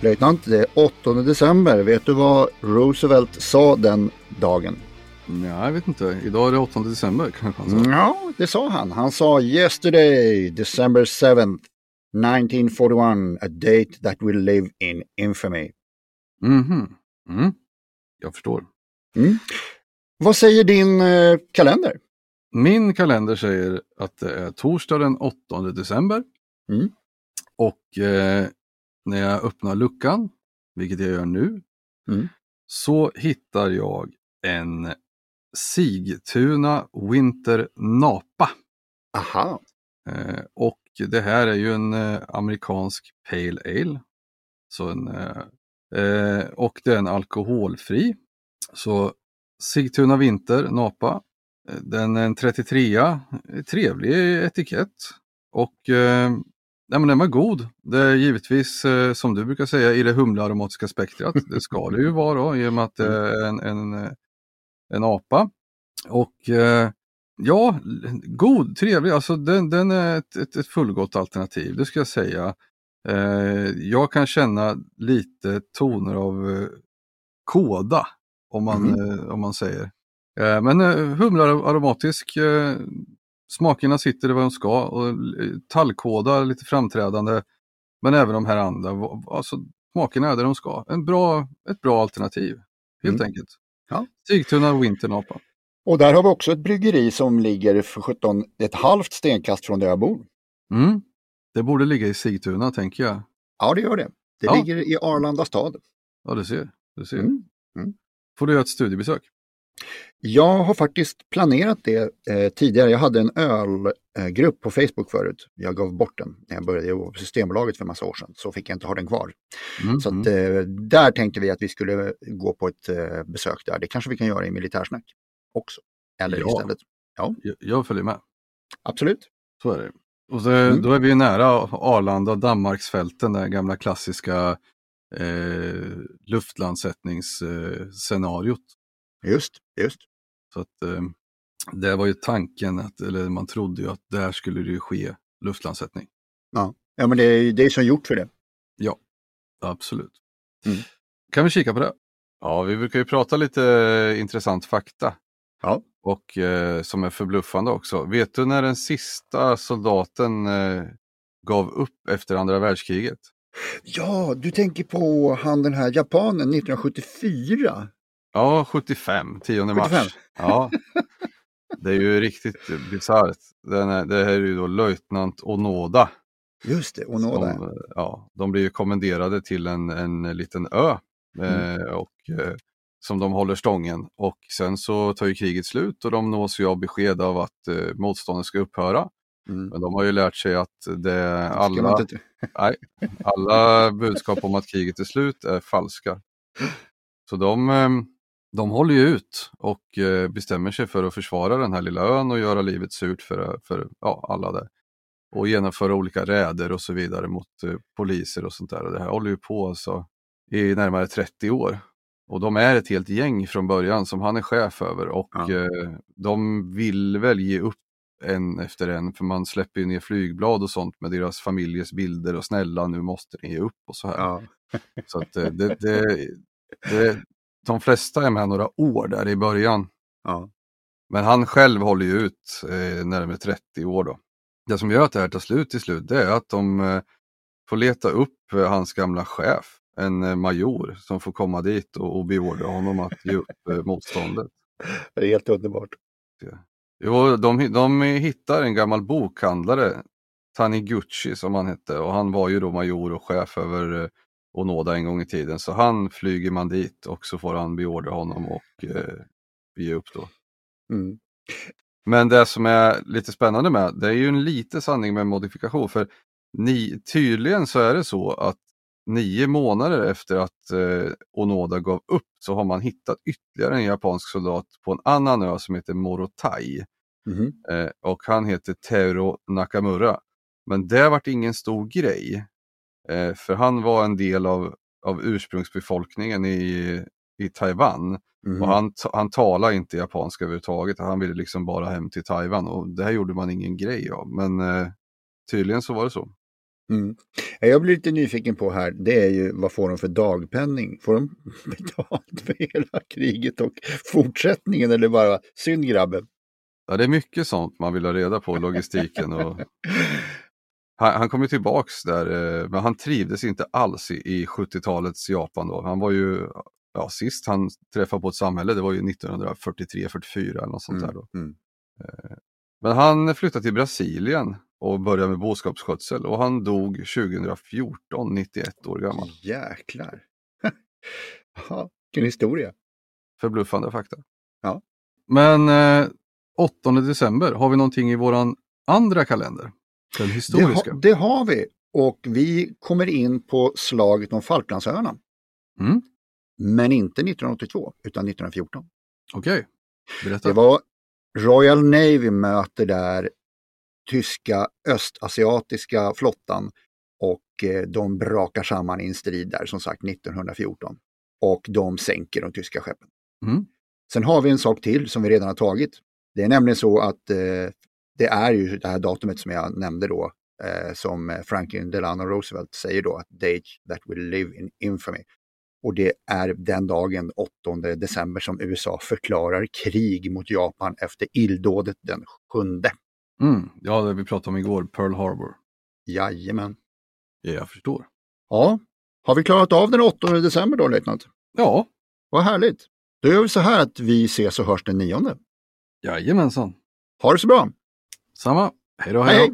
Löjtnant, det är 8 december. Vet du vad Roosevelt sa den dagen? Ja, jag vet inte. Idag är det 8 december kanske han sa. Ja, det sa han. Han sa yesterday, December 7th, 1941, a date that will live in infamy. Mhm. Mm. Jag förstår. Mm. Vad säger din eh, kalender? Min kalender säger att det är torsdag den 8 december. Mm. Och eh, när jag öppnar luckan, vilket jag gör nu, Mm. så hittar jag en Sigtuna Winter Napa. Aha. Eh, och det här är ju en eh, amerikansk Pale Ale. Så en, eh, eh, och det är en alkoholfri. Så Sigtuna Vinter Napa. eh, Den är en 33 trevlig etikett. Och eh, nej, men den var god. Det är givetvis eh, som du brukar säga i det humlearomatiska spektrat. Det ska det ju vara då, i och med att det är en, en, en apa. Och eh, ja, god, trevlig. Alltså den, den är ett, ett, ett fullgott alternativ, det ska jag säga. Eh, jag kan känna lite toner av eh, kåda, om man, Mhm. eh, om man säger. Eh, men humlearomatisk, smakerna sitter där de ska och eh, tallkåda lite framträdande. Men även de här andra, alltså smakerna är där de ska. En bra, ett bra alternativ, helt Mm. enkelt. Ja. Sigtuna Winternapa. Och där har vi också ett bryggeri som ligger för 17, ett halvt stenkast från där jag bor. Mm. Det borde ligga i Sigtuna tänker jag. Ja, det gör det. Det Ja. ligger i Arlanda stad. Ja, du ser. Du ser. Mm. Mm. Får du göra ett studiebesök? Jag har faktiskt planerat det eh, tidigare. Jag hade en ölgrupp på Facebook förut. Jag gav bort den när jag började jobba på Systembolaget för en massa år sedan. Så fick jag inte ha den kvar. Mm. Så att, eh, där tänkte vi att vi skulle gå på ett eh, besök där. Det kanske vi kan göra i militärsnack också. Eller Ja. istället. Jag, jag följer med. Absolut. Så är det. Och så, Mm. då är vi nära Arlanda Danmarksfälten, det gamla klassiska eh, luftlandsättningsscenariot. Just, just. Så att eh, det var ju tanken, att, eller man trodde ju att där skulle det ju ske luftlandsättning. Ja, ja men det är, det är som gjort för det. Absolut. Mm. Kan vi kika på det? Ja, vi brukar ju prata lite eh, intressant fakta. Ja. Och eh, som är förbluffande också. Vet du när den sista soldaten eh, gav upp efter andra världskriget? Ja, du tänker på han den här japanen 1974. Ja, 75, 10 mars. 75. Ja. Det är ju riktigt bisarrt. Det här är ju då löjtnant Onoda. Just det, Onoda. Som, ja, de blir ju kommenderade till en, en liten ö Mm. eh, och, eh, som de håller stången. Och sen så tar ju kriget slut och de nås ju av besked av att eh, motståndet ska upphöra. Mm. Men de har ju lärt sig att det, alla, inte- nej, alla budskap om att kriget är slut är falska. Så de, de håller ju ut och eh, bestämmer sig för att försvara den här lilla ön och göra livet surt för, för ja, alla där. Och genomföra olika räder och så vidare mot eh, poliser och sånt där. Och det här håller ju på alltså i närmare 30 år. Och de är ett helt gäng från början som han är chef över och Ja. eh, de vill väl ge upp en efter en för man släpper ju ner flygblad och sånt med deras familjers bilder och snälla nu måste ni ge upp och så här. Ja. Så att eh, det, det, det, de flesta är med några år där i början. Ja. Men han själv håller ju ut eh, närmare 30 år då. Det som gör att det här tar slut till slut det är att de eh, får leta upp eh, hans gamla chef, en eh, major, som får komma dit och, och beordra honom att ge upp eh, motståndet. Det är helt underbart. Jo, de, de hittar en gammal bokhandlare, Taniguchi som han hette, och han var ju då major och chef över Onoda en gång i tiden. Så han flyger man dit och så får han beordra honom och eh, ge upp då. Mm. Men det som är lite spännande med det är ju en lite sanning med modifikation. För ni, tydligen så är det så att nio månader efter att eh, Onoda gav upp så har man hittat ytterligare en japansk soldat på en annan ö som heter Morotai. Mhm. Eh, och han heter Teuro Nakamura. Men det vart ingen stor grej. Eh, för han var en del av, av ursprungsbefolkningen i, i Taiwan. Mhm. Och han, han talade inte japanska överhuvudtaget. Han ville liksom bara hem till Taiwan och det här gjorde man ingen grej av. Men eh, tydligen så var det så. Mm. Det Jag blir lite nyfiken på här, det är ju vad får de för dagpenning? Får de betalt för hela kriget och fortsättningen eller bara synd grabben? Ja, det är mycket sånt man vill ha reda på, logistiken. Och... Han, han kom ju tillbaks där, eh, men han trivdes inte alls i, i 70-talets Japan då. Han var ju, ja sist han träffade på ett samhälle, det var ju 1943-44 eller något sånt där då. Mm. Men han flyttade till Brasilien och började med boskapsskötsel och han dog 2014, 91 år gammal. Jäklar. Vilken historia. Förbluffande fakta. Ja. Men eh, 8 december, har vi någonting i våran andra kalender? Den Det, historiska. ha, det har vi och vi kommer in på slaget om Falklandsöarna. Mm. Men inte 1982 utan 1914. Okej, berätta. Det var Royal Navy möter där tyska östasiatiska flottan och eh, de brakar samman i en strid där som sagt 1914. Och de sänker de tyska skeppen. Mm. Sen har vi en sak till som vi redan har tagit. Det är nämligen så att eh, det är ju det här datumet som jag nämnde då eh, som Franklin Delano Roosevelt säger då att date that will live in infamy. Och det är den dagen, 8 december, som USA förklarar krig mot Japan efter illdådet den 7. Mm. Ja, det vi pratade om igår, Pearl Harbor. Jajamän. Ja, jag förstår. Ja, har vi klarat av den 8 december då, löjtnant? Ja, Vad härligt. Då gör vi så här att vi ses och hörs den 9. jajamensan. Ha det så bra! Samma. Hej då, Hej, då. hej!